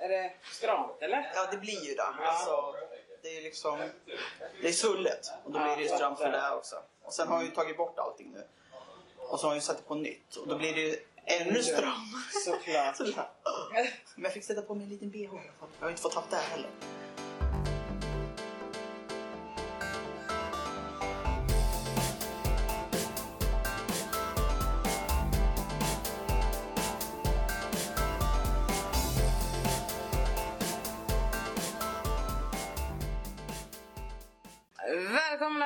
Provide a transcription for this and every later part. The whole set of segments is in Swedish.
Är det stramt eller? Ja, det blir ju det. Alltså, det är liksom... Det är svullet och då blir det ju stramt för det också. Och sen har jag ju tagit bort allting nu. Och så har jag ju satt på nytt och då blir det ju ännu stramare. Såklart. Sådär. Men jag fick sätta på mig en liten bh i alla fall. Jag har inte fått haft det här heller.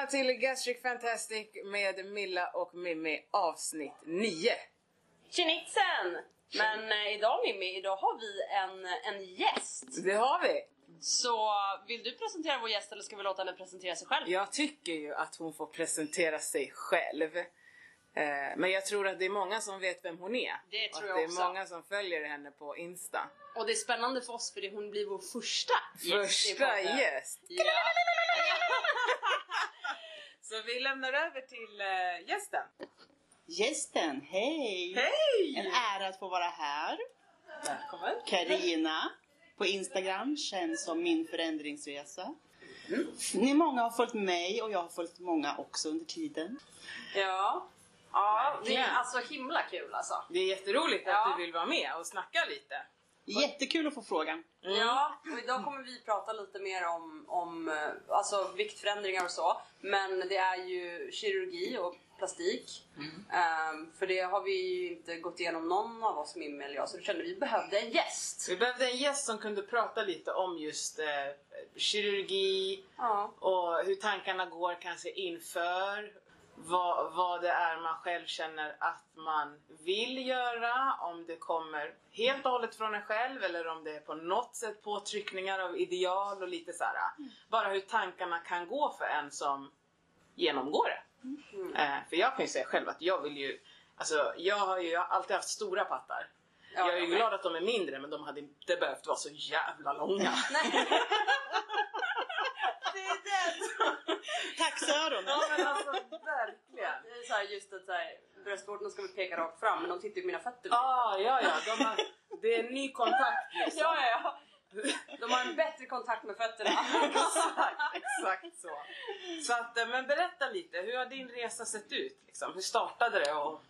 Välkomna till Gastric Fantastic med Milla och Mimmi avsnitt 9. Tjenixen! Men eh, idag Mimmi, idag har vi en, en gäst. Det har vi! Så vill du presentera vår gäst eller ska vi låta henne presentera sig själv? Jag tycker ju att hon får presentera sig själv. Eh, Men jag tror att det är många som vet vem hon är. Det tror och jag att det också. är många som följer henne på Insta. Och det är spännande för oss för det, hon blir vår första gäst i Första podden. gäst! Ja. Så vi lämnar över till eh, gästen. Gästen, hej! Hej! En ära att få vara här. Välkommen! Karina på Instagram känns som min förändringsresa. Ni många har följt mig och jag har följt många också under tiden. ja. Ja, det är alltså himla kul alltså. Det är jätteroligt Ja. att du vill vara med och snacka lite. Jättekul att få frågan. Ja, och idag kommer vi prata lite mer om, om eh, alltså, viktförändringar och så. Men det är ju kirurgi och plastik. Ehm, för det har vi ju inte gått igenom någon av oss, Mimmi eller jag, så då kände vi behövde en gäst. Vi behövde en gäst som kunde prata lite om just eh, kirurgi Ja. och hur tankarna går kanske inför. Vad, vad det är man själv känner att man vill göra. Om det kommer helt och hållet från en själv eller om det är på något sätt påtryckningar av ideal och lite så här. Bara hur tankarna kan gå för en som genomgår det. Eh, för jag kan ju säga själv att jag vill ju, alltså jag har ju alltid haft stora pattar. Ja, jag är ju glad att de är mindre men de hade inte behövt vara så jävla långa. Nej. det är det! Taxöron! Ja men alltså verkligen. Det är så här, just att så här, bröstvårtorna ska väl peka rakt fram men de tittar ju på mina fötter. Ah, ja, ja, de har, det är en ny kontakt liksom. ja, ja, ja. De har en bättre kontakt med fötterna. exakt, exakt så. Så att, eh, men berätta lite, hur har din resa sett ut? Liksom? Hur startade det? Och...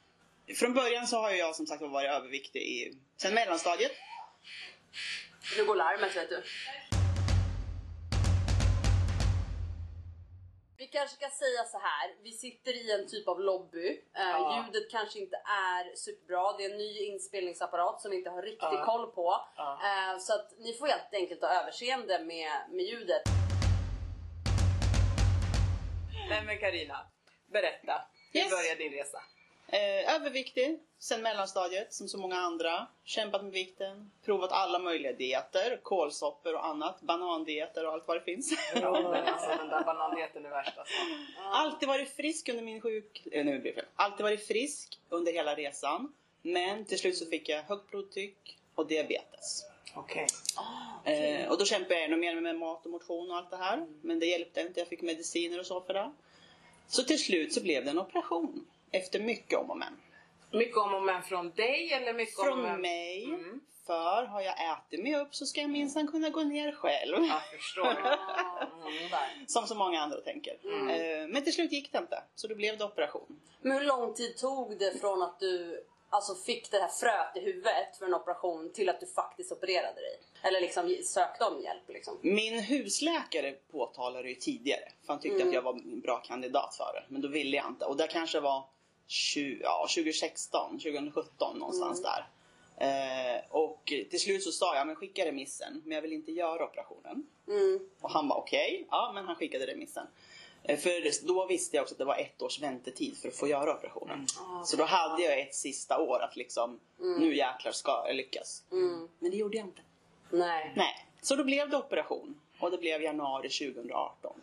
Från början så har jag som sagt varit överviktig i, sen mellanstadiet. Nu går larmet vet du. Vi kanske ska säga så här. vi sitter i en typ av lobby. Eh, Ja. Ljudet kanske inte är superbra. Det är en ny inspelningsapparat som vi inte har riktigt Ja. koll på. Ja. Eh, så att ni får helt enkelt ha överseende med, med ljudet. Nej men Karina, berätta. Hur Yes. började din resa? Eh, överviktig sen mellanstadiet som så många andra. Kämpat med vikten. Provat alla möjliga dieter. Kålsoppor och annat. Banandieter och allt vad det finns. Ja, alltså, den där banandieten är värst alltså. Alltid varit frisk under min sjuk... Eh, nu blir det fel. Alltid varit frisk under hela resan. Men till slut så fick jag högt blodtryck och diabetes. Okej. Eh, och då kämpade jag ännu mer med mat och motion och allt det här. Men det hjälpte inte. Jag fick mediciner och så för det. Så till slut så blev det en operation. Efter mycket om och men. Mycket om och men från dig eller mycket om och Från mig. Mm. För har jag ätit mig upp så ska jag minsann kunna gå ner själv. Jag förstår. Mm. Som så många andra tänker. Eh, men till slut gick det inte. Så då blev det operation. Men hur lång tid tog det från att du alltså, fick det här fröet i huvudet för en operation till att du faktiskt opererade dig? Eller liksom sökte om hjälp liksom? Min husläkare påtalade det ju tidigare. För han tyckte Mm. att jag var en bra kandidat för det. Men då ville jag inte. Och det kanske var 20, ja, 2016, 2017 någonstans där. Eh, och till slut så sa jag, men skicka remissen. Men jag vill inte göra operationen. Mm. Och han var okej, ja men han skickade remissen. Eh, För då visste jag också att det var ett års väntetid för att få göra operationen. Så då hade jag ett sista år att liksom, nu jäklar ska jag lyckas. Mm. Men det gjorde jag inte. Nej. Nej, så då blev det operation. Och det blev januari 2018.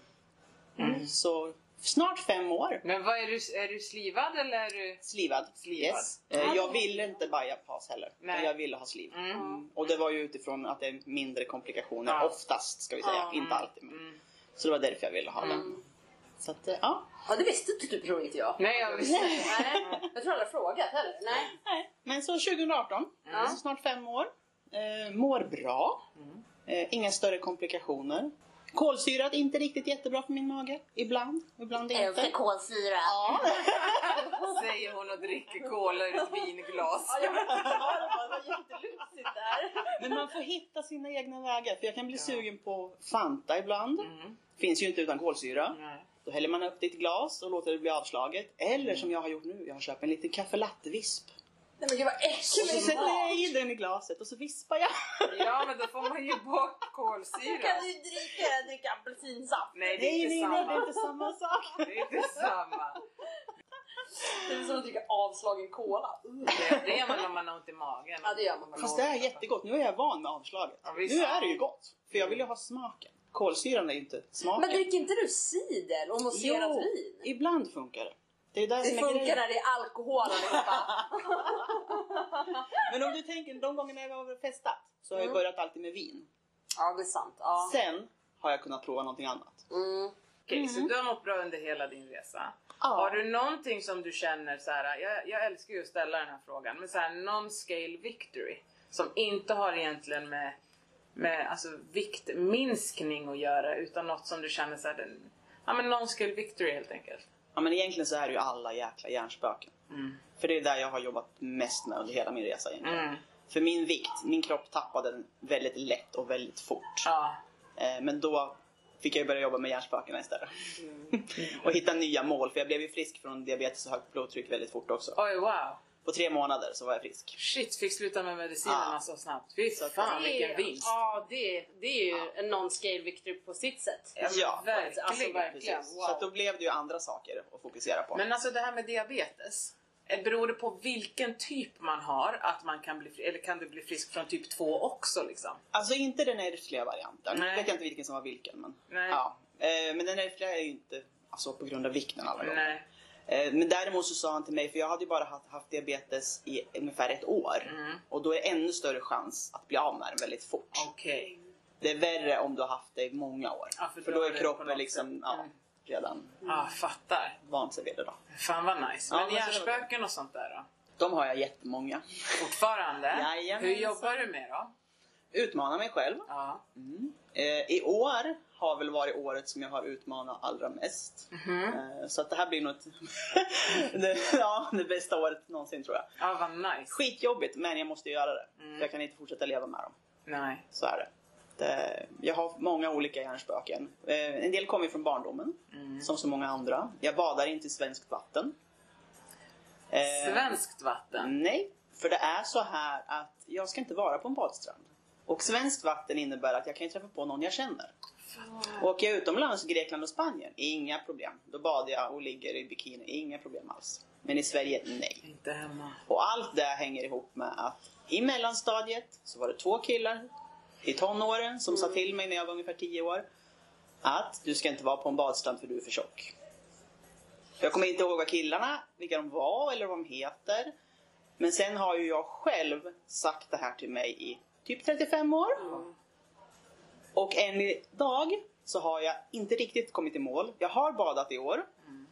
Så snart fem år. Men vad är du, är du slivad eller är du... Slivad. Slivad. Yes. Eh, Jag ville inte bypass heller. Nej. Men jag ville ha sliv. Mm. Mm. Och det var ju utifrån att det är mindre komplikationer. Ja. Oftast ska vi säga. Ja. Inte alltid. Men. Mm. Så det var därför jag ville ha den. Mm. Så att, eh, ja. Ja, det visste inte du tror inte jag. Nej, jag visste Nej, jag tror aldrig frågat heller. Nej. Nej. Men så 2018, Ja. så snart fem år. Eh, mår bra. Eh, inga större komplikationer. Kolsyrat, inte riktigt jättebra för min mage. Ibland, ibland inte. kolsyra. Ja. Säger hon och dricker cola ur ett vinglas. Ja, men det var där. Men man får hitta sina egna vägar. För jag kan bli sugen på Fanta ibland. Finns ju inte utan kolsyra. Nej. Då häller man upp ett glas och låter det bli avslaget. Eller som jag har gjort nu, jag har köpt en liten kaffe-latte-visp. Nej men gud vad Och så äckligt! sätter jag i den i glaset och så vispar jag. Ja men då får man ju bort Kan kolsyran. du dricka, dricka apelsinsaft? Nej det är Nej, inte nej, nej, det är samma. inte samma sak. Det är inte samma. Det är som att dricka avslagen cola. Uh. Det, det gör man när man har ont i magen. Ja det gör man. Fast det är jättegott. Nu är jag van med avslaget. Ja, nu är det ju gott. För jag vill ju ha smaken. Kolsyran är ju inte smaken. Men dricker inte du cider och mousserat vin? ibland funkar det. Det är det, Det som funkar när det är alkohol allihopa. Men om du tänker de gångerna jag har festat så har jag Mm. börjat alltid med vin. Ja det är sant. Ja. Sen har jag kunnat prova någonting annat. Mm. Okej, så du har mått bra under hela din resa. Ja. Har du någonting som du känner så här, jag, jag älskar ju att ställa den här frågan, men så här non-scale victory som inte har egentligen med, med alltså, viktminskning att göra utan något som du känner så här, den, ja men non-scale victory helt enkelt. Ja men egentligen så är det ju alla jäkla hjärnspöken. Mm. För det är där jag har jobbat mest med under hela min resa egentligen. Mm. För min vikt, min kropp tappade den väldigt lätt och väldigt fort. Ja. Eh, Men då fick jag ju börja jobba med hjärnspökena istället. Mm. och hitta nya mål. För jag blev ju frisk från diabetes och högt blodtryck väldigt fort också. Oj wow. På tre månader så var jag frisk. Shit, fick sluta med medicinerna Ja. så snabbt. Fy fan Det vilken vinst. Ja det, det är ju en non-scale victory på sitt sätt. Ja, Ja, verkligen. alltså, verkligen. Wow. Så då blev det ju andra saker att fokusera på. Men alltså det här med diabetes. eh, Beror det på vilken typ man har att man kan bli fri- eller kan du bli frisk från typ 2 också liksom? Alltså inte den ärftliga varianten. Nej. Jag vet inte vilken som var vilken. Men, Nej. Ja. Eh, men den ärftliga är ju inte alltså, på grund av vikten alla gånger. Nej. Eh, Men däremot så sa han till mig, för jag hade ju bara haft, diabetes i ungefär ett år. Mm. Och då är det ännu större chans att bli av med den väldigt fort. Okej. Det är värre om du har haft det i många år. Ja, för för då är kroppen liksom ja, Mm. redan Ja, fattar. vant sig vid det. Då. Fan vad nice. Ja, Men var hjärnspöken och sånt där då? De har jag jättemånga. Fortfarande? Jajamensan. Hur jobbar du med då? Utmana mig själv. Ja. Eh, I år har väl varit året som jag har utmanat allra mest. Mhm. Eh, så att det här blir nog ett det, ja, det bästa året någonsin tror jag. Ja, vad nice. Skitjobbigt men jag måste göra det. Mm. Jag kan inte fortsätta leva med dem. Nej. Så är det. det jag har många olika hjärnspöken. Eh, en del kommer från barndomen. Mm. Som så många andra. Jag badar inte i svenskt vatten. Eh, Svenskt vatten? Nej, för det är så här att jag ska inte vara på en badstrand. Och svenskt vatten innebär att jag kan träffa på någon jag känner. Åker jag utomlands, Grekland och Spanien, inga problem. Då badar jag och ligger i bikini, inga problem alls. Men i Sverige, nej. Inte hemma. Och allt det hänger ihop med att i mellanstadiet så var det två killar i tonåren som sa till mig när jag var ungefär 10 år att du ska inte vara på en badstrand för du är för tjock. Jag kommer inte ihåg vad killarna, vilka de var eller vad de heter. Men sen har ju jag själv sagt det här till mig i typ 35 år. Och än idag så har jag inte riktigt kommit i mål. Jag har badat i år,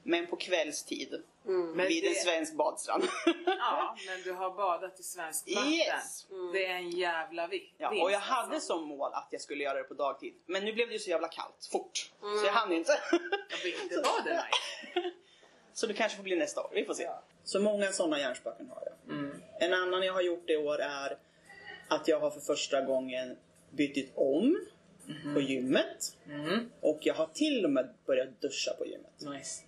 men på kvällstid. Men vid en det- svensk badstrand. Ja, men du har badat i svenskt vatten. Yes. Det är en jävla vi- Ja, vinst. och jag hade alltså. som mål att jag skulle göra det på dagtid. Men nu blev det ju så jävla kallt, fort. Så jag hann inte. Ja, Vilket var det nice. så det kanske får bli nästa år, vi får se. Så många sådana hjärnspöken har jag. Mm. En annan jag har gjort i år är att jag har för första gången bytt om på gymmet. Mm. Och jag har till och med börjat duscha på gymmet. Nice.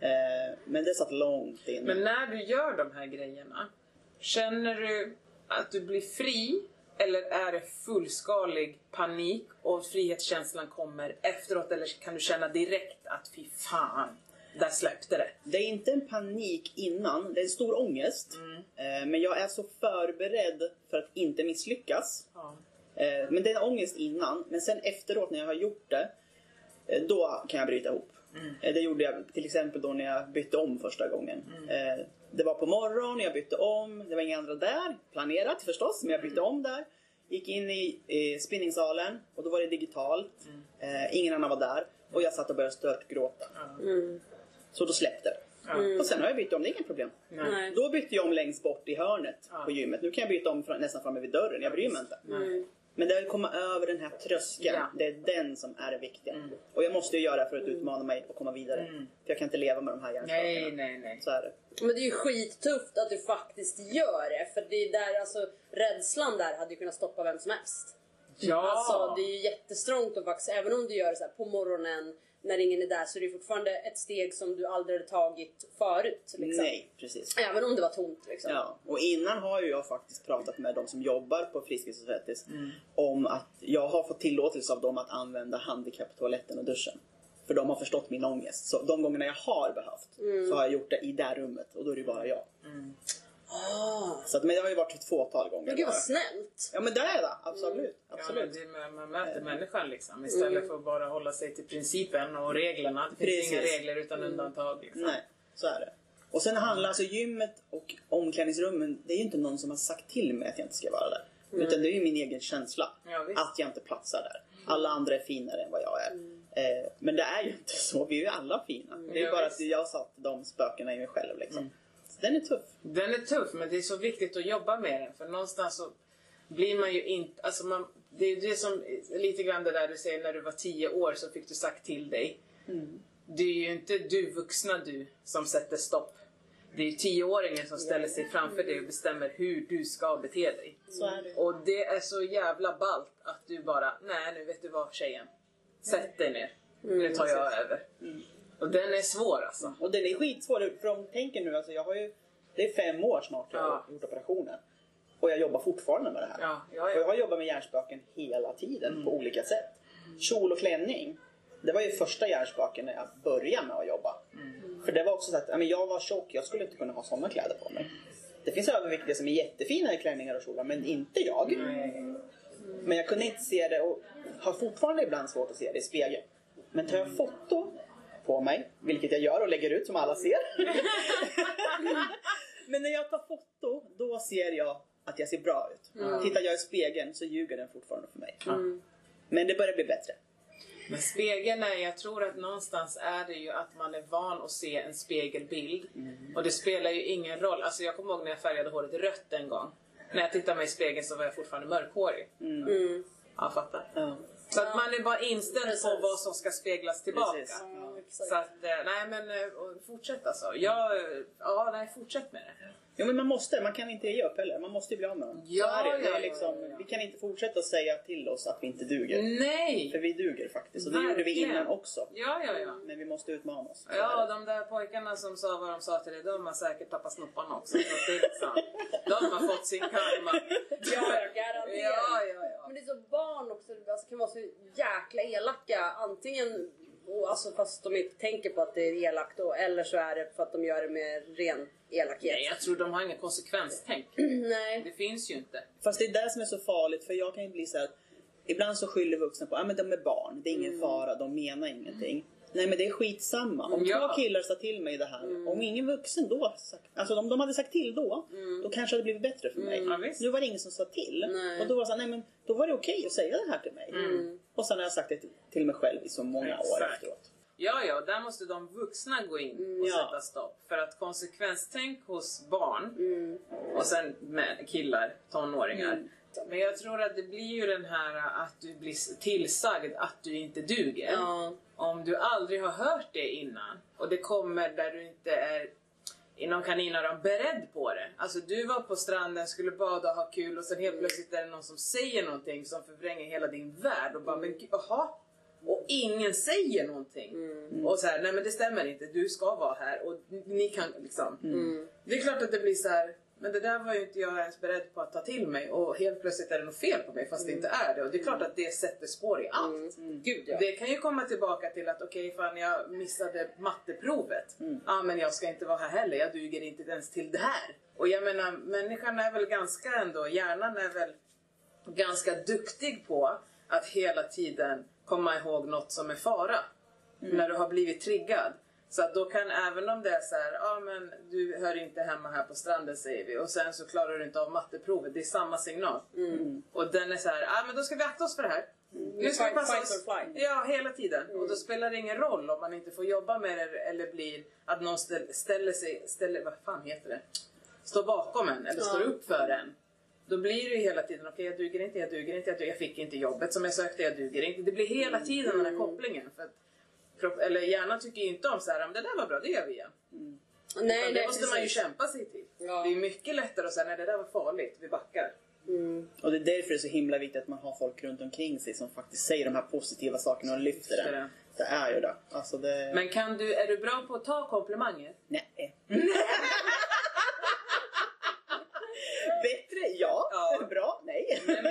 Eh, men det satt långt in. Men när du gör de här grejerna, känner du att du blir fri? Eller är det fullskalig panik och frihetskänslan kommer efteråt? Eller kan du känna direkt att fy fan, där släppte det? Det är inte en panik innan, det är en stor ångest. Eh, men jag är så förberedd för att inte misslyckas. Ja. Eh, men det är en ångest innan, men sen efteråt när jag har gjort det, eh, då kan jag bryta ihop. Eh, Det gjorde jag till exempel då när jag bytte om första gången. Eh, Det var på morgonen, jag bytte om, det var inga andra där. Planerat förstås, men jag bytte om där. Gick in i, i spinningsalen och då var det digitalt. Eh, ingen annan var där. Och jag satt och började störtgråta. Så då släppte det. Och sen har jag bytt om, det är inga problem. Nej. Då bytte jag om längst bort i hörnet Ja. på gymmet. Nu kan jag byta om nästan framme vid dörren, jag bryr mig inte. Nej. Men det är att komma över den här tröskeln. Ja. Det är den som är det viktiga. Mm. Och jag måste ju göra för att utmana mig och komma vidare. Mm. För jag kan inte leva med de här Nej, hjärnspökena. nej, nej. Så är det. Men det är ju skittufft att du faktiskt gör det. För det är där, alltså, rädslan där hade ju kunnat stoppa vem som helst. Ja! Alltså det är ju jättestrångt att faktiskt, även om du gör det så här på morgonen när ingen är där så är det fortfarande ett steg som du aldrig hade tagit förut. Liksom. Nej, precis. Även om det var tomt liksom. Ja, och innan har ju jag faktiskt pratat med de som jobbar på Friskis och Svettis Mm. om att jag har fått tillåtelse av dem att använda handikapptoaletten och duschen. För de har förstått min ångest. Så de gångerna jag har behövt så har jag gjort det i det rummet och då är det bara jag. Ah. Så att, men det har ju varit ett fåtal gånger. Men gud vad snällt. Ja men det är det, absolut. Ja, men absolut. det, man, man möter människan liksom istället för att bara hålla sig till principen och reglerna. Det finns Precis. inga regler utan undantag. Liksom. Nej, så är det. Och sen handlar alltså gymmet och omklädningsrummen, det är ju inte någon som har sagt till mig att jag inte ska vara där. Utan det är ju min egen känsla. Ja, att jag inte platsar där. Alla andra är finare än vad jag är. Eh, men det är ju inte så, vi är ju alla fina. Det är Ja, bara visst. att jag satt de spökena i mig själv liksom. Den är tuff. Den är tuff men det är så viktigt att jobba med den för någonstans så blir man ju inte... Alltså man, det är det som lite grann det där du säger när du var 10 år så fick du sagt till dig. Det är ju inte du vuxna du som sätter stopp. Det är tioåringen som ställer sig framför dig och bestämmer hur du ska bete dig. Det. Och det är så jävla ballt att du bara, nej nu vet du vad tjejen. Sätt dig ner. Nu tar jag över. Och den är svår alltså. Och den är skitsvår. För om tänker nu, alltså jag har ju, det är fem år snart jag har Ja. gjort operationen. Och jag jobbar fortfarande med det här. Ja, ja, Och jag ja. har jobbat med hjärnspöken hela tiden på olika sätt. Kjol och klänning. Det var ju första hjärnspöken när jag började med att jobba. För det var också så att ja, jag var tjock, jag skulle inte kunna ha sådana kläder på mig. Det finns överviktiga som är jättefina i klänningar och kjolar, men inte jag. Men jag kunde inte se det och har fortfarande ibland svårt att se det i spegeln. Men tar jag foto på mig, vilket jag gör och lägger ut som alla ser. Men när jag tar foto, då ser jag att jag ser bra ut. Tittar jag i spegeln så ljuger den fortfarande för mig. Men det börjar bli bättre. Men spegeln är, jag tror att någonstans är det ju att man är van att se en spegelbild. Och det spelar ju ingen roll. Alltså jag kommer ihåg när jag färgade håret rött en gång. När jag tittade mig i spegeln så var jag fortfarande mörkhårig. Mm. Ja, fattar. Ja. Så att man är bara inställd på vad som ska speglas tillbaka. Exakt. Så att, eh, nej men eh, fortsätt alltså. Jag, eh, ja, nej fortsätt med det. Jo men man måste, man kan inte ge upp heller. Man måste ju bli av med dem. Ja, Så är det. det ja, liksom, ja, ja. Vi kan inte fortsätta säga till oss att vi inte duger. Nej! För vi duger faktiskt. Och det gjorde vi innan också. Ja, ja, ja. Men vi måste utmana oss. Ja, de där pojkarna som sa vad de sa till dig, de har säkert tappat snopparna också. Så det är liksom, de har fått sin karma. Ja, ja, garanterat. Ja, ja, ja. Men det är så barn också alltså, kan vara så jäkla elaka. Antingen och, alltså, fast de inte tänker på att det är elakt då, eller så är det för att de gör det med ren elakhet. Nej, jag tror de har ingen konsekvenstänk. Nej. Det finns ju inte. Fast det är det som är så farligt för jag kan ju bli så här. att Ibland så skyller vuxna på att ah, men de är barn, det är ingen fara, de menar ingenting. Nej men det är skitsamma. Om Ja. två killar sa till mig det här, om ingen vuxen då sagt, alltså om de hade sagt till då, då kanske det hade blivit bättre för mig. Ja, visst. nu var det ingen som sa till. Nej. Och då var det så här, nej men då var det okej att säga det här till mig. Och sen har jag sagt det till, mig själv i så många år Exakt. efteråt. Ja, ja, där måste de vuxna gå in och Ja. sätta stopp. För att konsekvenstänk hos barn Mm. och sen med killar, tonåringar. Men jag tror att det blir ju den här att du blir tillsagd att du inte duger. Om du aldrig har hört det innan och det kommer där du inte är inom kaninöron beredd på det. Alltså du var på stranden, skulle bada och ha kul och sen helt plötsligt är det någon som säger någonting som förvränger hela din värld och bara men jaha? Och ingen säger någonting. Och så här, nej men det stämmer inte, du ska vara här och ni kan liksom. Det är klart att det blir så här. Men det där var ju inte jag ens beredd på att ta till mig och helt plötsligt är det något fel på mig fast det inte är det. Och det är klart att det sätter spår i allt. Gud ja. Det kan ju komma tillbaka till att okej, fan jag missade matteprovet. Ja, men jag ska inte vara här heller. Jag duger inte ens till det här. Och jag menar, människan är väl ganska ändå, hjärnan är väl ganska duktig på att hela tiden komma ihåg något som är fara. När du har blivit triggad. Så att då kan, även om det är så här, ja men du hör inte hemma här på stranden säger vi och sen så klarar du inte av matteprovet. Det är samma signal. Och den är så här, ja men då ska vi akta oss för det här. Nu ska fight, passa oss. Ja, hela tiden. Och då spelar det ingen roll om man inte får jobba med det eller blir att någon ställ, ställer sig, ställer, vad fan heter det? Står bakom en eller Ja. står upp för en. Då blir det ju hela tiden, okej jag duger inte, jag duger inte, jag, duger, jag fick inte jobbet som jag sökte, jag duger inte. Det blir hela tiden den här kopplingen. För att kropp, eller hjärnan tycker ju inte om så här, "Men det där var bra, det gör vi igen. Nej, Utan nej, det måste man ju precis. kämpa sig till. Ja. Det är mycket lättare att säga, nej det där var farligt, vi backar. Mm. Och det är därför det är så himla viktigt att man har folk runt omkring sig som faktiskt säger de här positiva sakerna och lyfter den. den. Det är ju det. Alltså det... Men kan du, är du bra på att ta komplimanger? Nej. Bättre? Ja. Ja. Bra? Nej. Nej,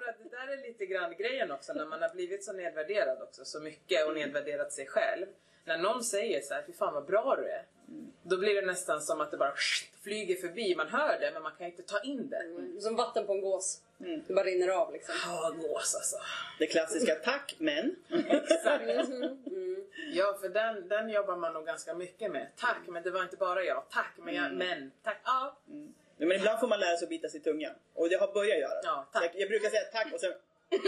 tror att det där är lite grann grejen också när man har blivit så nedvärderad också så mycket och nedvärderat sig själv. När någon säger så här, fy fan vad bra du är. Då blir det nästan som att det bara flyger förbi. Man hör det men man kan inte ta in det. Som vatten på en gås. Mm. Det bara rinner av liksom. Ja, gås alltså. Det klassiska tack men. Exakt. Mm. Ja, för den, den jobbar man nog ganska mycket med. Tack, men det var inte bara jag. Tack, men jag, men. Tack, ja. Ja, Men ibland får man lära sig att bita sig i tungan. Och det har börjat göra. Ja. Jag, jag brukar säga tack och sen...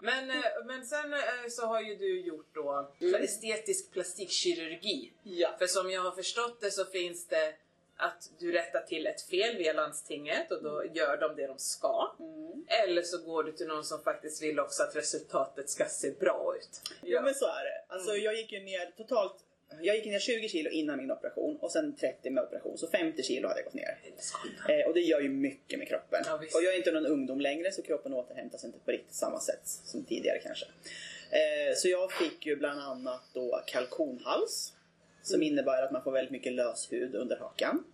Men, eh, men sen eh, så har ju du gjort då så estetisk plastikkirurgi. Ja. För som jag har förstått det så finns det att du rättar till ett fel via landstinget och då gör de det de ska. Eller så går du till någon som faktiskt vill också att resultatet ska se bra ut. Ja men så är det. Alltså jag gick ju ner totalt jag gick ner 20 kilo innan min operation och sen 30 med operation. Så 50 kilo hade jag gått ner. Eh, och det gör ju mycket med kroppen. Ja, och jag är inte någon ungdom längre så kroppen återhämtar inte på riktigt samma sätt som tidigare kanske. Eh, så jag fick ju bland annat då kalkonhals. Som innebär att man får väldigt mycket lös hud under hakan.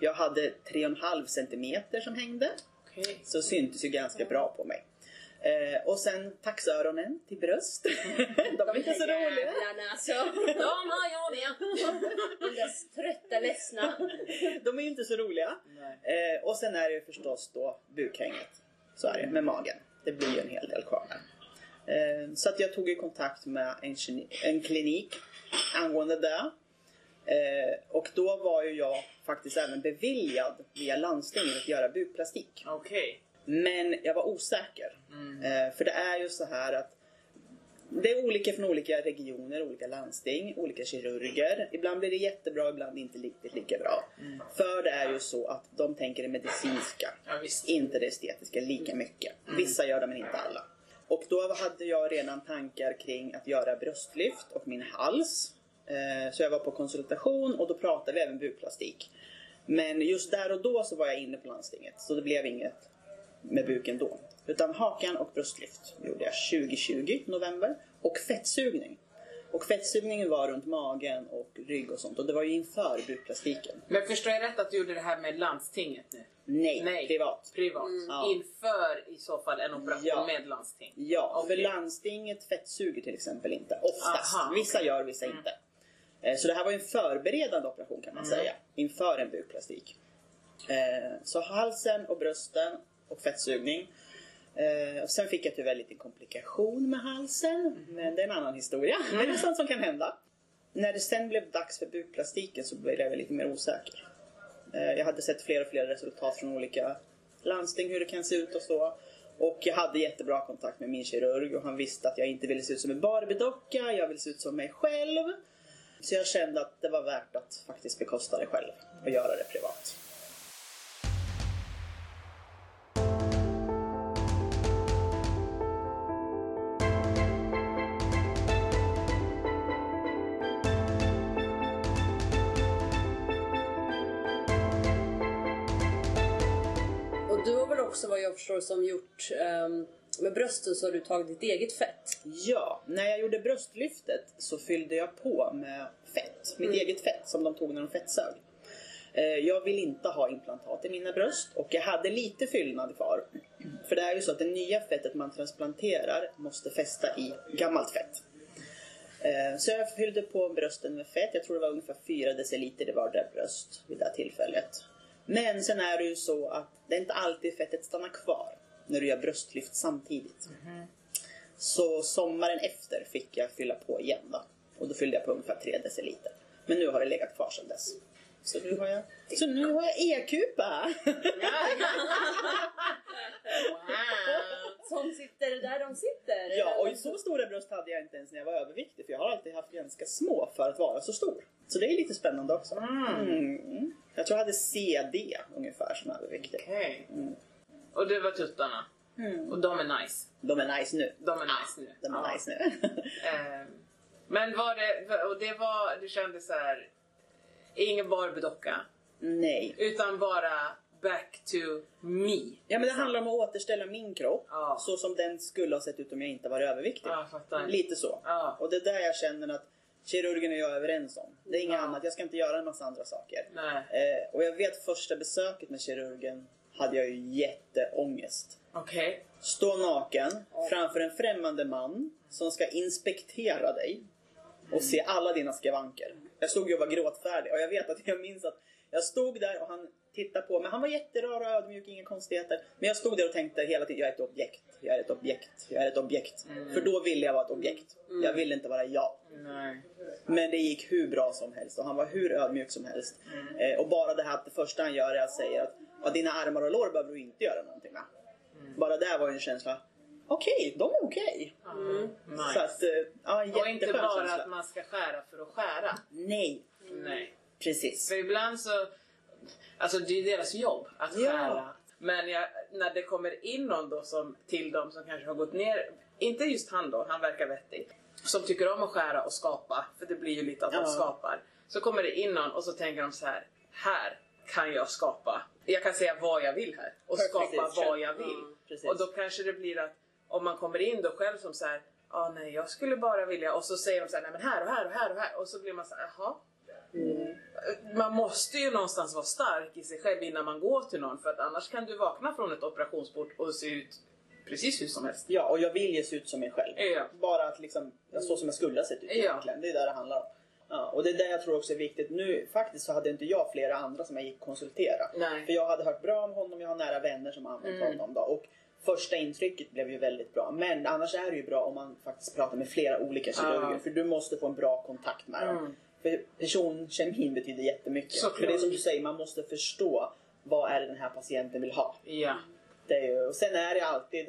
Jag hade 3,5 centimeter som hängde. Okej. Så syntes ju ganska bra på mig. Eh, och sen taxöronen till bröst. De är inte så roliga. Alltså. De har jag med. De där trötta, ledsna. De är ju inte så roliga. Eh, och sen är det ju förstås då bukhänget. Så är det med magen. Det blir ju en hel del kvar där. Eh, så att jag tog ju kontakt med en, en klinik angående det. Eh, och då var ju jag faktiskt även beviljad via landstinget att göra bukplastik. Okej. Men jag var osäker. Eh, för det är ju så här att det är olika från olika regioner, olika landsting, olika kirurger. Ibland blir det jättebra, ibland inte riktigt lika bra. För det är ju så att de tänker det medicinska, Ja, inte det estetiska lika mycket. Vissa gör det men inte alla. Och då hade jag redan tankar kring att göra bröstlyft och min hals. Eh, Så jag var på konsultation och då pratade vi även bukplastik. Men just där och då så var jag inne på landstinget så det blev inget med buken då. Utan hakan och bröstlyft gjorde jag 2020, november. Och fettsugning. Och fettsugningen var runt magen och rygg och sånt. Och det var ju inför bukplastiken. Men förstår jag rätt att du gjorde det här med landstinget nu? Nej, Nej. privat. Privat. Ja. Inför i så fall en operation Ja. med landsting? Ja, Okej. för landstinget fettsuger till exempel inte. Oftast. Aha, vissa gör, vissa inte. Eh, Så det här var en förberedande operation kan man Mm. säga. Inför en bukplastik. Eh, Så halsen och brösten och fettsugning. Eh, och Sen fick jag tyvärr lite komplikation med halsen. Mm. Men det är en annan historia. Men det är sånt som kan hända. När det sen blev dags för bukplastiken så blev jag lite mer osäker. Jag hade sett fler och fler resultat från olika landsting hur det kan se ut och så. Och jag hade jättebra kontakt med min kirurg och han visste att jag inte ville se ut som en Barbiedocka, jag ville se ut som mig själv. Så jag kände att det var värt att faktiskt bekosta det själv och göra det privat. Och du har väl också vad jag förstår som gjort um med brösten så har du tagit ditt eget fett. Ja, när jag gjorde bröstlyftet så fyllde jag på med fett. Mitt eget fett som de tog när de fettsög. Eh, Jag vill inte ha implantat i mina bröst och jag hade lite fyllnad kvar. För det är ju så att det nya fettet man transplanterar måste fästa i gammalt fett. Eh, Så jag fyllde på brösten med fett. Jag tror det var ungefär 4 deciliter i vardera bröst vid det här tillfället. Men sen är det ju så att det är inte alltid fettet stannar kvar när du gör bröstlyft samtidigt. Så sommaren efter fick jag fylla på igen då. Och då fyllde jag på ungefär 3 deciliter. Men nu har det legat kvar sedan dess. Så nu har jag, så nu har jag e-kupa. wow. Som sitter där de sitter. Ja, och så stora bröst hade jag inte ens när jag var överviktig för jag har alltid haft ganska små för att vara så stor. Så det är lite spännande också. Mm. Jag tror jag hade CD ungefär som överviktig. Okej. Och det var tuttarna. Och de är nice. De är nice nu. De är nice nu. De är Ja. nice nu. Eh, Men var det, och det var, det kändes så här. ingen Barbie-docka. Nej. Utan bara back to me. Ja men det handlar om att återställa min kropp Ja. så som den skulle ha sett ut om jag inte var överviktig. Ja. Lite så. Ja. Och det är där jag känner att kirurgen och jag är överens om. Det är inget annat, jag ska inte göra en massa andra saker. Nej. Eh, och jag vet första besöket med kirurgen hade jag ju jätteångest. Okej. Stå naken framför en främmande man som ska inspektera dig och se alla dina skavanker. Jag stod ju och var gråtfärdig och jag vet att jag minns att jag stod där och han tittade på mig. Han var jätterar och ödmjuk, inga konstigheter. Men jag stod där och tänkte hela tiden, jag är ett objekt, jag är ett objekt, jag är ett objekt. För då ville jag vara ett objekt. Jag ville inte vara jag. Nej. Men det gick hur bra som helst och han var hur ödmjuk som helst. Eh, och bara det här att det första han gör är att säga att ja, dina armar och lår behöver du inte göra någonting med. Bara där var en känsla, okej, de är okej. Nice. Så att, eh, ja, och inte bara känsla. att man ska skära för att skära. Nej, Nej. precis. För ibland så, alltså det är deras jobb att Ja. skära. Men jag, när det kommer in någon då som, till dem som kanske har gått ner, inte just han då, han verkar vettig, som tycker om att skära och skapa, för det blir ju lite att de Ja. skapar. Så kommer det in någon och så tänker de så här, här kan jag skapa. Jag kan säga vad jag vill här och Perfect skapa decision. vad jag vill. Mm, precis. och då kanske det blir att om man kommer in då själv som så här, ah, nej jag skulle bara vilja och så säger de så här, nej men här och här och här och här och så blir man så här, jaha. Man måste ju någonstans vara stark i sig själv innan man går till någon för att annars kan du vakna från ett operationsbord och se ut precis hur som helst. Ja, och jag vill ju se ut som mig själv. Ja. Bara att liksom, jag så som jag skulle ha sett ut Ja. egentligen. Det är där det handlar om. Ja, och det är det jag tror också är viktigt. Nu faktiskt så hade inte jag flera andra som jag gick konsultera. Nej. För jag hade hört bra om honom, jag har nära vänner som har använt Mm. honom. Då, och första intrycket blev ju väldigt bra. Men annars är det ju bra om man faktiskt pratar med flera olika kirurger. Ja. För du måste få en bra kontakt med dem. Mm. För personkemin betyder jättemycket. Såklart. För det är som du säger, man måste förstå vad är det den här patienten vill ha. Ja. Det är ju, och sen är det alltid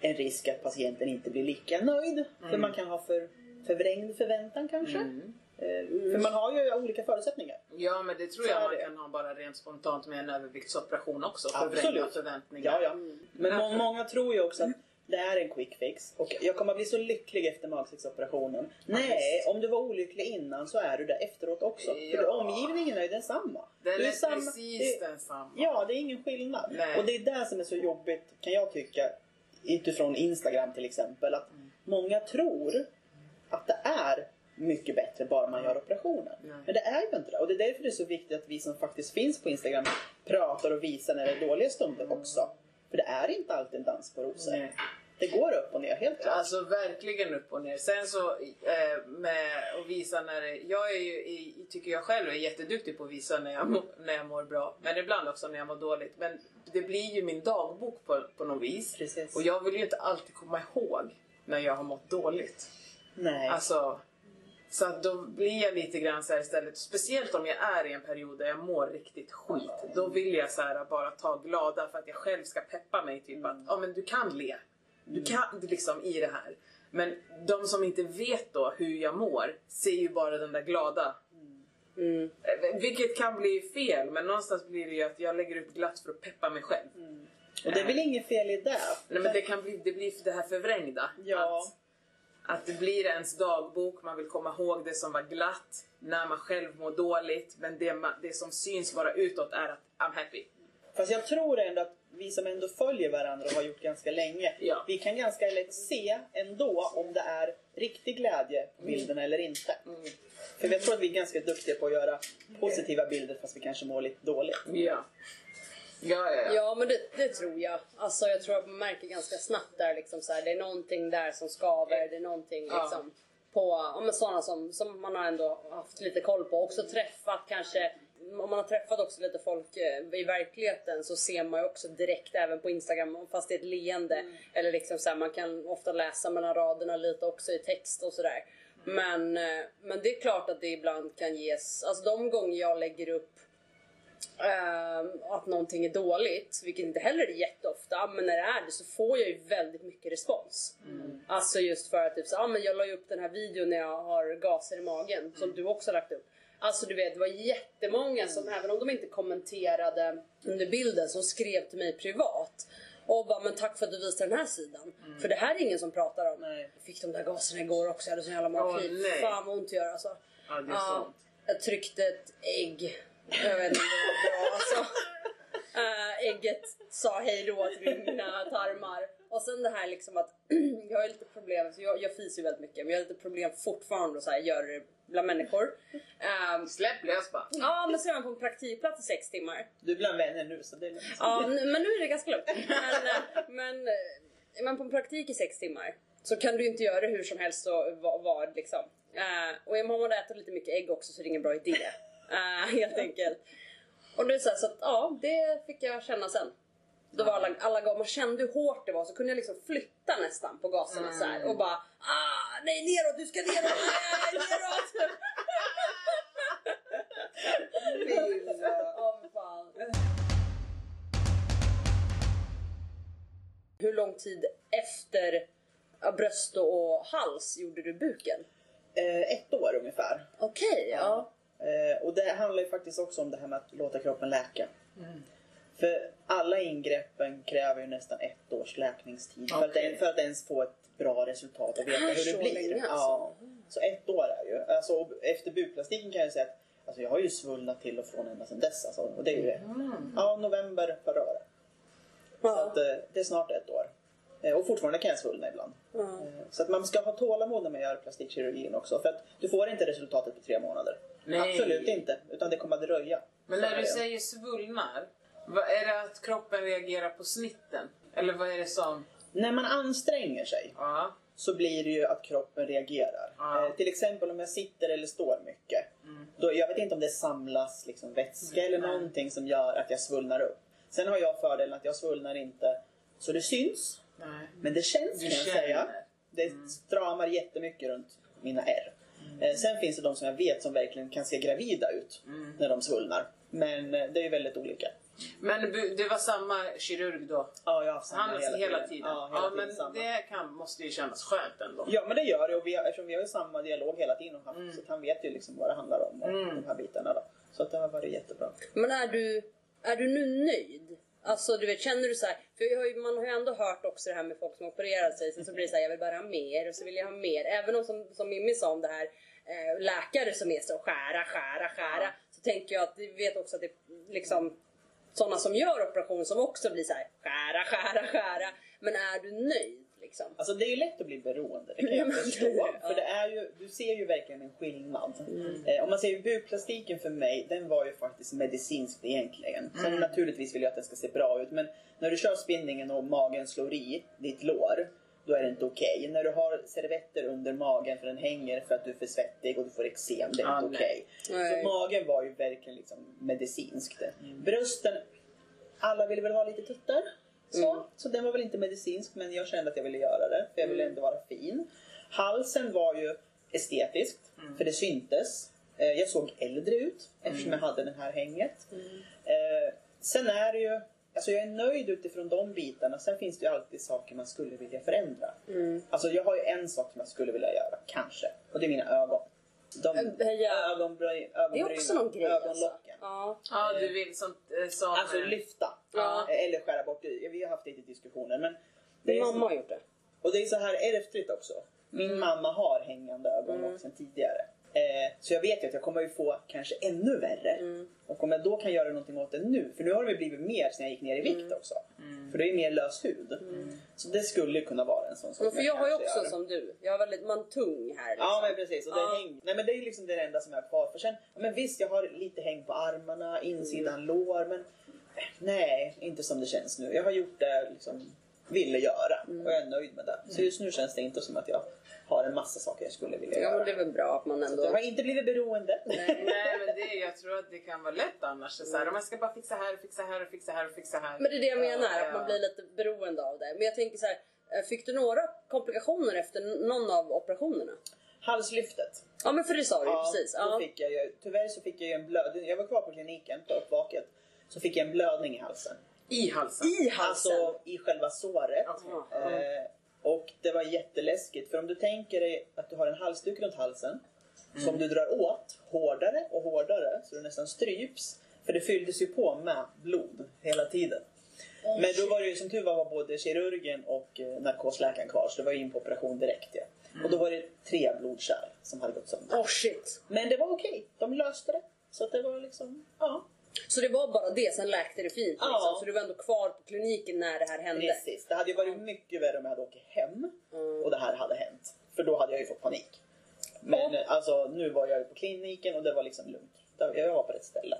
en risk att patienten inte blir lika nöjd. För man kan ha för förvrängd förväntan kanske. Mm. Eh, För man har ju olika förutsättningar. Ja men det tror Så jag är man det. kan ha bara rent spontant med en överviktsoperation också. Absolut. Förvrängda förväntningar. Ja, ja. Men må- många tror ju också att det är en quick fix. Och jag kommer att bli så lycklig efter magsäcksoperationen. Nej, om du var olycklig innan så är du det efteråt också. För Ja. det, omgivningen är ju densamma. Den Du är samma- precis det- densamma. Ja, det är ingen skillnad. Nej. Och det är det som är så jobbigt, kan jag tycka, utifrån Instagram till exempel. Att många tror att det är mycket bättre bara man gör operationen. Nej. Men det är ju inte det. Och det är därför det är så viktigt att vi som faktiskt finns på Instagram pratar och visar när det är dåliga stunder också. För det är inte alltid en dans på rosor. Nej. Det går upp och ner, helt klart. Alltså verkligen upp och ner. Sen så eh, med att visa när det, Jag är ju, tycker jag själv är jätteduktig på att visa när jag, mår, när jag mår bra. Men ibland också när jag mår dåligt. Men det blir ju min dagbok på, på något vis. Precis. Och jag vill ju inte alltid komma ihåg när jag har mått dåligt. Nej. Alltså, så att då blir jag lite grann så istället, speciellt om jag är i en period där jag mår riktigt skit. Då vill jag så här bara ta glada för att jag själv ska peppa mig. Typ att ja, men du kan le. Du kan liksom i det här. Men de som inte vet då hur jag mår ser ju bara den där glada. Mm. Eh, Vilket kan bli fel men någonstans blir det ju att jag lägger ut glatt för att peppa mig själv. och det är väl inget fel i det. Nej men det kan bli det, blir det här förvrängda. Ja. Att, att det blir ens dagbok, man vill komma ihåg det som var glatt när man själv mår dåligt. Men det, man, det som syns bara utåt är att I'm happy. Fast jag tror ändå att vi som ändå följer varandra och har gjort ganska länge, Ja. vi kan ganska lätt se ändå om det är riktig glädje på bilderna eller inte. För jag tror att vi är ganska duktiga på att göra positiva bilder fast vi kanske mår lite dåligt. Ja. Ja, ja, ja. Ja men det, det tror jag. Alltså jag tror att man märker ganska snabbt där liksom så här, det är någonting där som skaver, det är någonting Ja. liksom på ja, men sådana som, som man har ändå haft lite koll på. Också träffat kanske, om man har träffat också lite folk eh, i verkligheten så ser man ju också direkt även på Instagram fast det är ett leende. Eller liksom så här, man kan ofta läsa mellan raderna lite också i text och sådär. Men, eh, men det är klart att det ibland kan ges, alltså de gånger jag lägger upp att någonting är dåligt, vilket inte heller är jätteofta, men när det är det så får jag ju väldigt mycket respons. Alltså just för att typ så, ah, men jag la ju upp den här videon när jag har gaser i magen, som du också har lagt upp. Alltså du vet, det var jättemånga som även om de inte kommenterade under bilden, som skrev till mig privat. Och bara, men tack för att du visade den här sidan. För det här är ingen som pratar om. Nej. Jag fick de där gaserna igår också, jag hade sån jävla magknip. Nej. Fan vad ont det gör alltså. Ja, det är sant. jag tryckte ett ägg. Jag vet inte om det var bra alltså. Äh, ägget sa hej då till mina tarmar. Och sen det här liksom att jag har lite problem, så jag, jag fiser ju väldigt mycket men jag har lite problem fortfarande att så här, göra det bland människor. Ehm, Släpp lös bara. ja men så är man på en praktikplats i sex timmar. Du är bland vänner nu så det är lugnt. Ja, men nu är det ganska lugnt. Men, eh, men eh, är man på en praktik i sex timmar så kan du inte göra det hur som helst och vad, vad liksom. Eh, och om man äter lite mycket ägg också så är det ingen bra idé. Eh, helt enkelt. Och det är så, här, så att, ja, det fick jag känna sen. Då var alla, alla gav, man kände hur hårt det var så kunde jag liksom flytta nästan på gaserna så här, och bara ah, nej neråt, du ska neråt, nej, neråt! Ja. Hur lång tid efter ja, bröst och hals gjorde du buken? Eh, ett år ungefär. Okej, ja. Eh, och det handlar ju faktiskt också om det här med att låta kroppen läka. För alla ingreppen kräver ju nästan ett års läkningstid för, att, Okej. för att ens få ett bra resultat och veta hur så det blir. länge, alltså. ja. Så ett år är ju. Alltså, efter bukplastiken kan jag säga att alltså, jag har ju svullnat till och från ända sedan dess. Alltså, och det är ju ja, november förra året. Så Ja. att, eh, det är snart ett år. Eh, Och fortfarande kan jag svullna ibland. Eh, Så att man ska ha tålamod när man gör plastikkirurgin också. För att du får inte resultatet på tre månader. Nej. Absolut inte. Utan det kommer att dröja. Men när är du säger svullnar, vad är det att kroppen reagerar på snitten? Eller vad är det som... När man anstränger sig Ja. så blir det ju att kroppen reagerar. Ja. Eh, till exempel om jag sitter eller står mycket. Då, jag vet inte om det samlas liksom vätska eller Nej. någonting som gör att jag svullnar upp. Sen har jag fördelen att jag svullnar inte så det syns. Nej. Men det känns Du kan jag säga. Det stramar jättemycket runt mina ärr. Eh, sen finns det de som jag vet som verkligen kan se gravida ut när de svullnar. Men eh, det är ju väldigt olika. Men det var samma kirurg då? Ja, jag har samma Han hela, tiden? Ja, hela tiden men samma. det kan, måste ju kännas skönt ändå. Ja men det gör det och vi har, eftersom vi har ju samma dialog hela tiden och haft, så att han vet ju liksom vad det handlar om och Mm. de här bitarna då. Så att det har varit jättebra. Men är du, är du nu nöjd? Alltså du vet, känner du så här, för jag har ju, man har ju ändå hört också det här med folk som opererar sig, sen så blir det så här, jag vill bara ha mer och så vill jag ha mer. Även om som, som Mimmi sa om det här eh, läkare som är så skära, skära, skära. Så tänker jag att vi vet också att det liksom sådana som gör operation som också blir så här skära, skära, skära. Men är du nöjd liksom? Alltså det är ju lätt att bli beroende, det kan Ja, jag förstå. För det är ju, du ser ju verkligen en skillnad. Mm. Eh, om man säger bukplastiken för mig, den var ju faktiskt medicinskt egentligen. Sen Mm. naturligtvis vill jag att den ska se bra ut men när du kör spinningen och magen slår i ditt lår då är det inte okej. När du har servetter under magen för den hänger för att du är för svettig och du får eksem, det är Ah, inte okej. Nej. Så magen var ju verkligen liksom medicinskt. Brösten, alla ville väl ha lite tuttar. Så, Mm. så den var väl inte medicinsk men jag kände att jag ville göra det för jag ville ändå vara fin. Halsen var ju estetiskt för det syntes. Eh, Jag såg äldre ut eftersom jag hade det här hänget. Eh, sen är det ju, alltså jag är nöjd utifrån de bitarna. Sen finns det ju alltid saker man skulle vilja förändra. Alltså jag har ju en sak som jag skulle vilja göra, kanske. Och det är mina ögon. De, Höja- ögonbryn, Det är också någon grej alltså. ögonlocken. Ja. Ja, du vill som... eh, som Alltså lyfta. Ja. Eller skära bort. det. Vi har haft lite diskussioner. Men det Min mamma så, har gjort det. och det är så här ärftligt också. Min Mm. mamma har hängande ögonlock sedan tidigare. Eh, så jag vet ju att jag kommer ju få kanske ännu värre. Mm. Och om jag då kan göra någonting åt det nu. För nu har det blivit mer sen jag gick ner i vikt Mm. också. För det är mer lös hud. Så det skulle kunna vara en sån sak. För jag har ju också gör. som du, jag har väldigt, man tung här liksom. Ja men precis. Och det Ja. häng... Nej men det är liksom det enda som jag har kvar. För sen, men visst jag har lite häng på armarna, insidan Mm. lår men eh, nej, inte som det känns nu. Jag har gjort det liksom ville göra Mm. och jag är nöjd med det. Så just nu känns det inte som att jag har en massa saker jag skulle vilja Ja göra. men det är väl bra att man Jag ändå... har inte blivit beroende. Nej men det, jag tror att det kan vara lätt annars. Så här, om jag ska bara fixa här och fixa här och fixa här och fixa här. Men det är det jag menar, Ja, att man ja. blir lite beroende av det. Men jag tänker så här, eh, fick du några komplikationer efter någon av operationerna? Halslyftet. Ja men för det sa du ju precis. Då Ja. fick jag ju, tyvärr så fick jag ju en blödning. Jag var kvar på kliniken på uppvaket. Så fick jag en blödning i halsen. I halsen. I halsen. Alltså i själva såret. Okej. Eh, och det var jätteläskigt. För om du tänker dig att du har en halsduk runt halsen. Som du drar åt hårdare och hårdare så du nästan stryps. För det fylldes ju på med blod hela tiden. Men då var det ju som tur var, var både kirurgen och eh, narkosläkaren kvar så det var ju in på operation direkt. Ja. Och då var det tre blodkärl som hade gått sönder. Oh shit. Men det var okej, de löste det. Så det var liksom, ja. Så det var bara det, sen läkte det fint liksom. Ja. Så du var ändå kvar på kliniken när det här hände? Precis. Det hade ju varit mycket värre om jag hade åkt hem och det här hade hänt. För då hade jag ju fått panik. Men eh, alltså nu var jag ju på kliniken och det var liksom lugnt. Jag var på rätt ställe.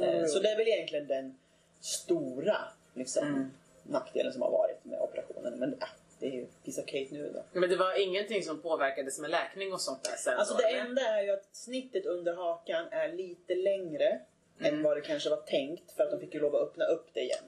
Eh, Så det är väl egentligen den stora liksom, nackdelen som har varit med operationen. Men ja, det är ju piece of cake nu då. Men det var ingenting som påverkades med läkning och sånt där sen? Alltså då, det eller? enda är ju att snittet under hakan är lite längre än vad det kanske var tänkt för att de fick ju lov att öppna upp det igen.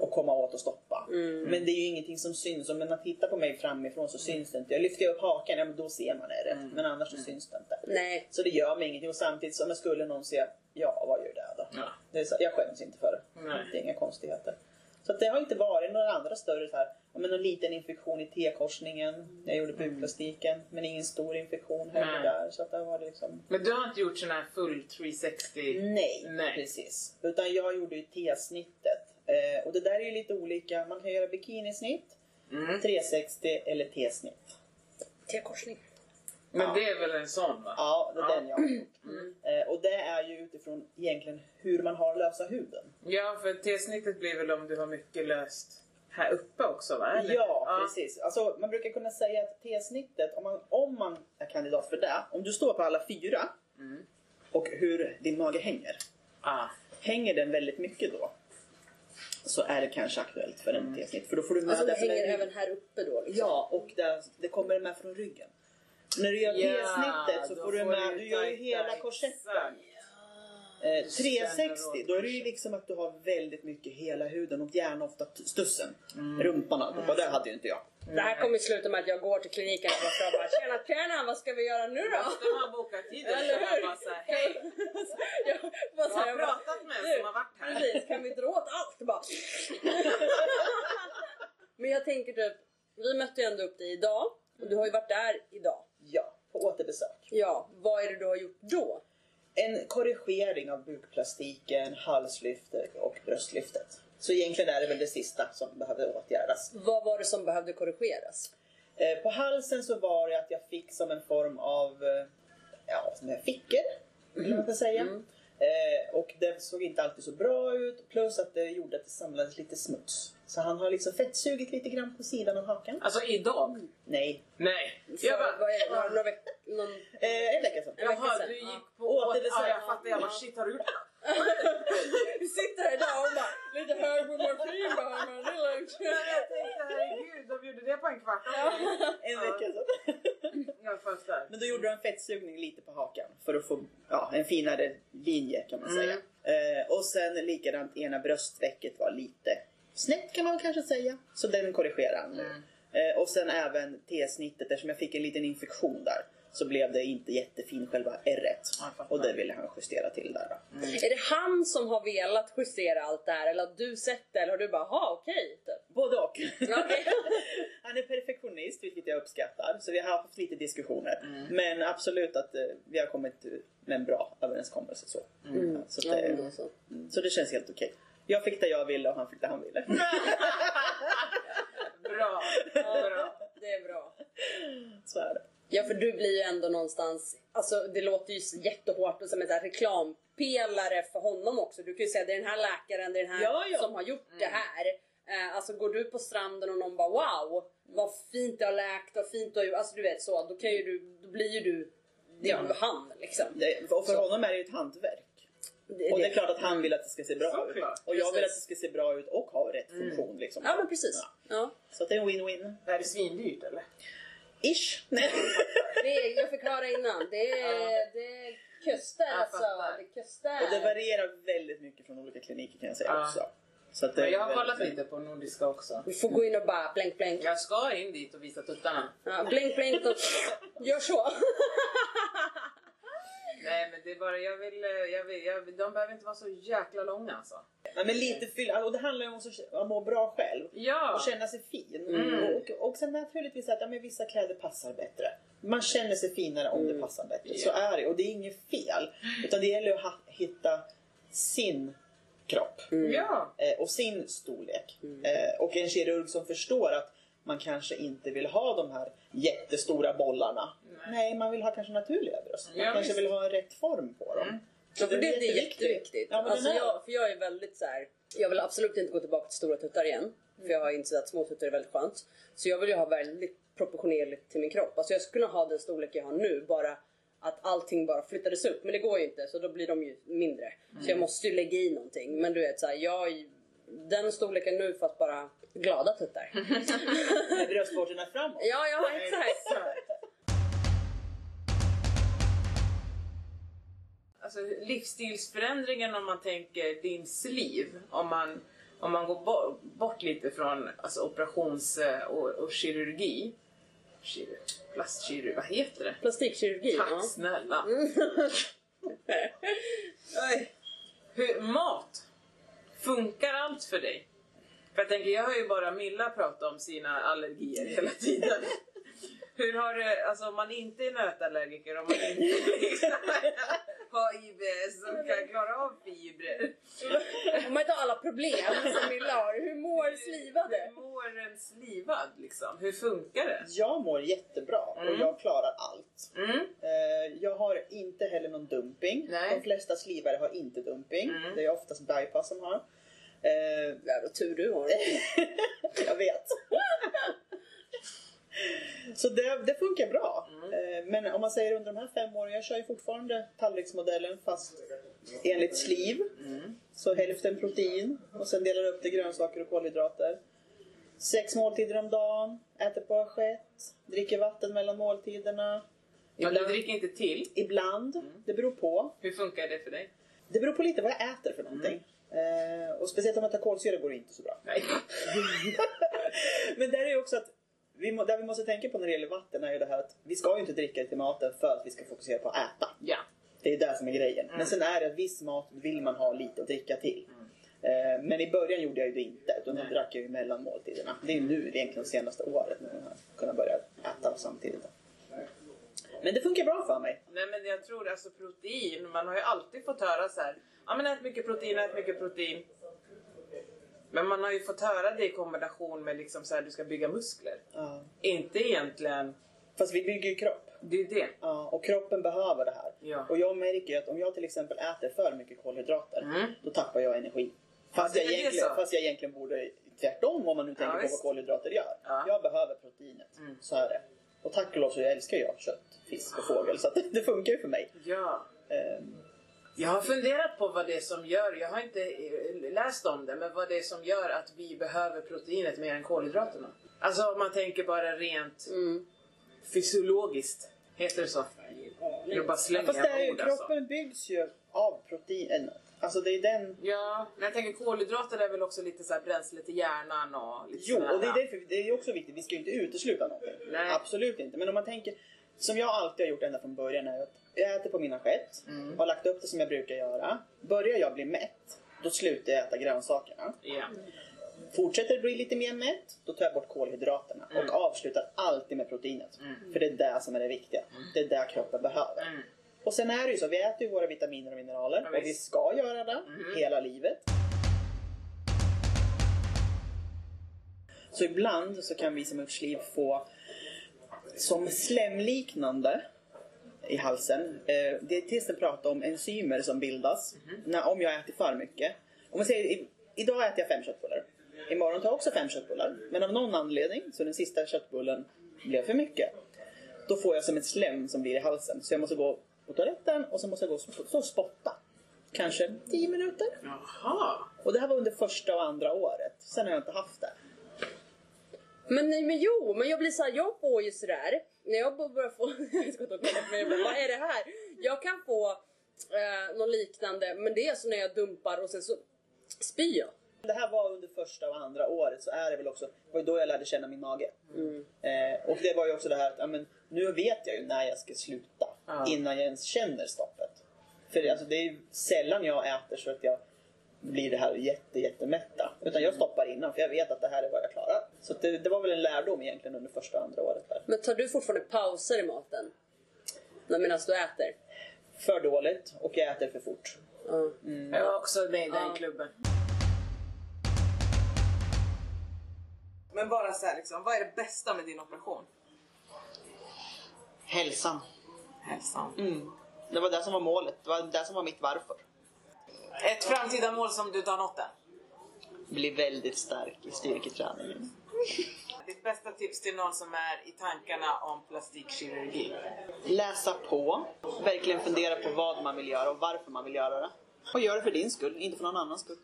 Och komma åt och stoppa. Men det är ju ingenting som syns. Om man tittar på mig framifrån så syns det inte. Jag lyfter upp hakan, ja men då ser man det rätt. Men annars så syns det inte. Nej. Så det gör mig ingenting. Och samtidigt som jag skulle någon säga, ja vad gör det då? Ja. Det är så, jag skäms inte för det. Nej. Det är inga konstigheter. Så det har inte varit några andra större så här, ja, men någon liten infektion i T-korsningen. Jag gjorde bukplastiken. Men ingen stor infektion heller där. Så att det var liksom Men du har inte gjort sån här full 360? Nej, Nej. precis. Utan jag gjorde ju T-snittet. Eh, och det där är ju lite olika. Man kan göra bikinisnitt, Mm. 360 eller T-snitt. T-korsning. Men Ja. det är väl en sån va? Ja, det är Ja. den jag har gjort. Eh, och det är ju utifrån egentligen hur man har lösa huden. Ja, för T-snittet blir väl om du har mycket löst här uppe också va? Eller? Ja, precis. Alltså, man brukar kunna säga att T-snittet, om man, om man är kandidat för det, om du står på alla fyra Mm. och hur din mage hänger. Ah. Hänger den väldigt mycket då så är det kanske aktuellt för en T-snitt. För då får du med Alltså det hänger även här uppe då liksom? Ja, och det, det kommer med från ryggen. När du gör Ja, T-snittet så får du får med, du du gör ju hela korsetten. Exakt. Eh, Just det, 360, då är det ju liksom att du har väldigt mycket hela huden och gärna ofta stussen. Mm. Rumpan allt. Och det hade ju inte jag. Det här kommer sluta med att jag går till kliniken och bara tjena tjena vad ska vi göra nu då? Måste man boka tid eller hur? bara hej? jag, bara Jag så här, har jag bara, pratat med en "Du, som har varit här. Precis, kan vi dra åt allt? Bara. Men jag tänker typ, vi mötte ju ändå upp dig idag och du har ju varit där idag. Ja, på återbesök. Ja, vad är det du har gjort då? En korrigering av bukplastiken, halslyftet och bröstlyftet. Så egentligen är det väl det sista som behöver åtgärdas. Vad var det som behövde korrigeras? Eh, På halsen så var det att jag fick som en form av eh, ja, såna här fickor. Eller man kan säga. Eh, och det såg inte alltid så bra ut. Plus att det gjorde att det samlades lite smuts. Så han har liksom fettsugit lite grann på sidan av hakan. Alltså idag? Nej. Nej. För, Jag bara, vad är det? Några, några veck, någon, Eh, en vecka sedan. En vecka Jaha, sedan. du gick på Återbesök. Ja, jag fattar. Jag bara shit, har du gjort det? Vi sitter här idag och bara lite hög på morfin bara men det är lugnt. Jag tänkte herregud, de gjorde det på en kvart. En vecka sedan. Jag fattar. Men då gjorde de en fettsugning lite på hakan för att få ja, en finare linje kan man Mm. säga. Eh, och sen likadant ena bröstvecket var lite snett kan man kanske säga. Så den korrigerade han nu. Mm. Eh, och sen även T-snittet eftersom jag fick en liten infektion där. Så blev det inte jättefin själva fattar. Och det ville han justera till där då. Är det han som har velat justera allt det här eller har du sett det eller har du bara ha okej? Typ? Både och. Han är perfektionist vilket jag uppskattar. Så vi har haft lite diskussioner. Mm. Men absolut att eh, vi har kommit med en bra överenskommelse. Så, Mm. Så, det, alltså. så det känns helt okej. Jag fick det jag ville och han fick det han ville. Bra. Bra. Det är bra. så är det. Ja för du blir ju ändå någonstans, alltså det låter ju jättehårt och som en reklampelare för honom också. Du kan ju säga det är den här läkaren, det är den här Ja, ja. som har gjort det här. Eh, alltså går du på stranden och någon bara wow, vad fint det har läkt, vad fint du har gjort. Alltså du vet så, då kan ju du, då blir ju du, det är Ja. ju han liksom. det och för Så. honom är det ju ett hantverk. Det, Och det är klart att han vill att det ska se bra ut. Och jag vill att det ska se bra ut och ha rätt funktion. Liksom. Ja men precis. Ja. Ja. Så att det är en win-win. Är det svindyrt eller? Ish. Nej. Det är, jag fick höra innan, det, är, det kostar alltså. Det kostar. Och det varierar väldigt mycket från olika kliniker kan jag säga Ja. också. Så att det Men jag har kollat lite på nordiska också. Vi får gå in och bara blänk blänk. Jag ska in dit och visa tuttarna. Ja, blänk blänk och gör så. Nej men det är bara, jag vill, eh, jag vill, jag vill de behöver inte vara så jäkla långa alltså. Ja, men lite fylla, och det handlar ju om att må bra själv. Ja! och känna sig fin. Mm. Och, och sen naturligtvis att ja, men vissa kläder passar bättre. Man känner sig finare om det passar bättre. Så Ja. är det och det är inget fel. Utan det gäller att hitta sin kropp Ja! eh, och sin storlek. Eh, och en kirurg som förstår att man kanske inte vill ha de här jättestora bollarna. Nej, man vill ha kanske naturliga bröst. Man Ja, kanske visst. vill ha rätt form på dem. Ja, för det, det är jätteviktigt. jätteviktigt. Ja, men alltså, jag, för jag är väldigt så här. Jag vill absolut inte gå tillbaka till stora tuttar igen. För jag har insett att små tuttar är väldigt skönt. Så jag vill ju ha väldigt proportionerligt till min kropp. Alltså jag skulle kunna ha den storlek jag har nu. Bara att allting bara flyttades upp. Men det går ju inte så då blir de ju mindre. Så jag måste ju lägga i någonting. Men du vet så här, jag den storleken nu fast bara glada tuttar. Bröstvårtorna framåt. ja, ja exakt. Alltså livsstilsförändringen om man tänker din sliv. Om man, om man går bo- bort lite från alltså, operations eh, och, och kirurgi. Kir, plastkirurgi, vad heter det? Plastikkirurgi. Tack ja. snälla. Oj. Hur, mat. Funkar allt för dig? För jag tänker, jag hör ju bara Milla prata om sina allergier hela tiden. Hur har det, alltså om man inte är nötallergiker, om man inte liksom har IBS och kan klara av fibrer. Om man inte har alla problem som Milla har. Hur mår slivade? Hur mår en slivad liksom? Hur funkar det? Jag mår jättebra och Mm. jag klarar allt. Mm. Eh, Jag har inte heller någon dumping. Nej. De flesta slivare har inte dumping. Mm. Det är oftast bypass som har. Eh, Ja, då tur du har. jag vet. Så det, det funkar bra. Mm. Eh, Men om man säger under de här fem åren, jag kör ju fortfarande tallriksmodellen fast enligt sliv. Mm. Så hälften protein och sen delar upp det grönsaker och kolhydrater. Sex måltider om dagen, äter på assiett, dricker vatten mellan måltiderna. Ja, du Ibland, dricker inte till. ibland det beror på. Hur funkar det för dig? Det beror på lite vad jag äter för någonting. Eh, och speciellt om jag tar kolsyra går det inte så bra. Nej. Men där är ju också att vi, må- där vi måste tänka på när det gäller vatten är ju det här att vi ska ju inte dricka det till maten för att vi ska fokusera på att äta. Ja. Det är det som är grejen. Mm. Men sen är det att viss mat vill man ha lite att dricka till. Eh, men i början gjorde jag ju det inte utan då drack jag ju mellan måltiderna. Det är nu egentligen de senaste året när jag har kunnat börja äta samtidigt. Men det funkar bra för mig. Nej men jag tror alltså protein, man har ju alltid fått höra så här. Ja men ät mycket protein, ät mycket protein. Men man har ju fått höra det i kombination med liksom så här, du ska bygga muskler. Ja. Inte egentligen, Fast vi bygger ju kropp. det är det. Ja, och kroppen behöver det här. Ja. Och jag märker ju att om jag till exempel äter för mycket kolhydrater, Mm. då tappar jag energi. Fast, jag egentligen, fast jag egentligen borde tvärtom om man nu tänker på vad kolhydrater gör. Ja. Jag behöver proteinet. Mm. Så är det. Tack och lov så älskar jag kött, fisk och fågel. Så att det funkar ju för mig. Ja. Ehm, Jag har funderat på vad det är som gör, jag har inte eh, läst om det, men vad det är som gör att vi behöver proteinet mer än kolhydraterna. Alltså om man tänker bara rent Mm. fysiologiskt. Heter det så? Jag bara slänger fast det är ju, ord alltså. kroppen byggs ju av protein. Alltså det är den... Ja, men jag tänker kolhydrater är väl också lite så bränsle till hjärnan och lite Jo, och det är, därför, det är också viktigt. Vi ska ju inte utesluta någonting. Nej. Absolut inte. Men om man tänker, som jag alltid har gjort ända från början, är att jag äter på min assiett, Mm. har lagt upp det som jag brukar göra. Börjar jag bli mätt, då slutar jag äta grönsakerna. Ja. Fortsätter det bli lite mer mätt, då tar jag bort kolhydraterna. Mm. Och avslutar alltid med proteinet. För det är det som är det viktiga. Det är det kroppen behöver. Mm. Och sen är det ju så, vi äter ju våra vitaminer och mineraler. Ja, och vi ska göra det Mhm. hela livet. Så ibland så kan vi som uppsliv få som slemliknande i halsen. Eh, dietisten pratar om enzymer som bildas när, om jag äter för mycket. Om man säger, i, idag äter jag fem köttbullar. Imorgon tar jag också fem köttbullar. Men av någon anledning så den sista köttbullen blev för mycket. Då får jag som ett slem som blir i halsen. Så jag måste gå på toaletten och så måste jag gå och sp- så spotta. Kanske 10 minuter. Jaha. Och det här var under första och andra året. Sen har jag inte haft det. Men nej men jo, men jag blir såhär, jag får ju sådär, när jag börjar få, jag ska ta och kolla på mig och bara, vad är det här? Jag kan få eh, något liknande, men det är så när jag dumpar och sen så spyr jag. Det här var under första och andra året så är det väl också, det var ju då jag lärde känna min mage. Eh, och det var ju också det här att ja, men, nu vet jag ju när jag ska sluta Ja. innan jag ens känner stoppet. För det, alltså, det är sällan jag äter så att jag blir det här jätte, jättemätta. Utan jag stoppar innan för jag vet att det här är vad jag klarar. Så det, det var väl en lärdom egentligen under första och andra året. Där. Men tar du fortfarande pauser i maten? Medan du äter? För dåligt och jag äter för fort. Ja. Jag var också med i den Ja. klubben. Men bara så här, liksom, vad är det bästa med din operation? Hälsan. Hälsan. Mm. Det var det som var målet. Det var det som var mitt varför. Ett framtida mål som du inte har nått än. Bli väldigt stark i styrketräningen. Ditt bästa tips till någon som är i tankarna om plastikkirurgi? Läsa på. Verkligen fundera på vad man vill göra och varför man vill göra det. Och gör det för din skull, inte för någon annans skull.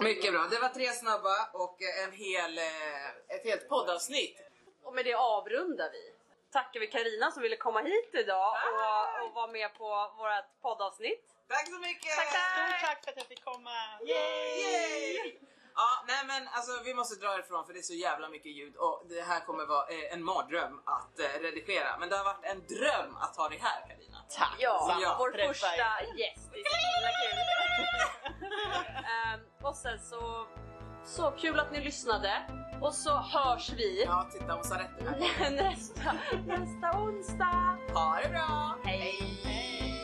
Mycket bra. Det var tre snabba och en hel, eh, Ett helt poddavsnitt. Och med det avrundar vi. Tackar vi Karina som ville komma hit idag och, och vara med på vårt poddavsnitt. Tack så mycket! Stort tack för att jag fick komma! Yay! Ja, nej men alltså vi måste dra ifrån för det är så jävla mycket ljud och det här kommer vara eh, en mardröm att eh, redigera. Men det har varit en dröm att ha dig här Karina. Tack! Ja, Ja, vår träffa första er. gäst. Det är så himla kul. Ehm, och sen så, så kul att ni lyssnade. Och så hörs vi. Ja, titta hon sa rätt nästa, nästa onsdag. Ha det bra. Hej. Hej.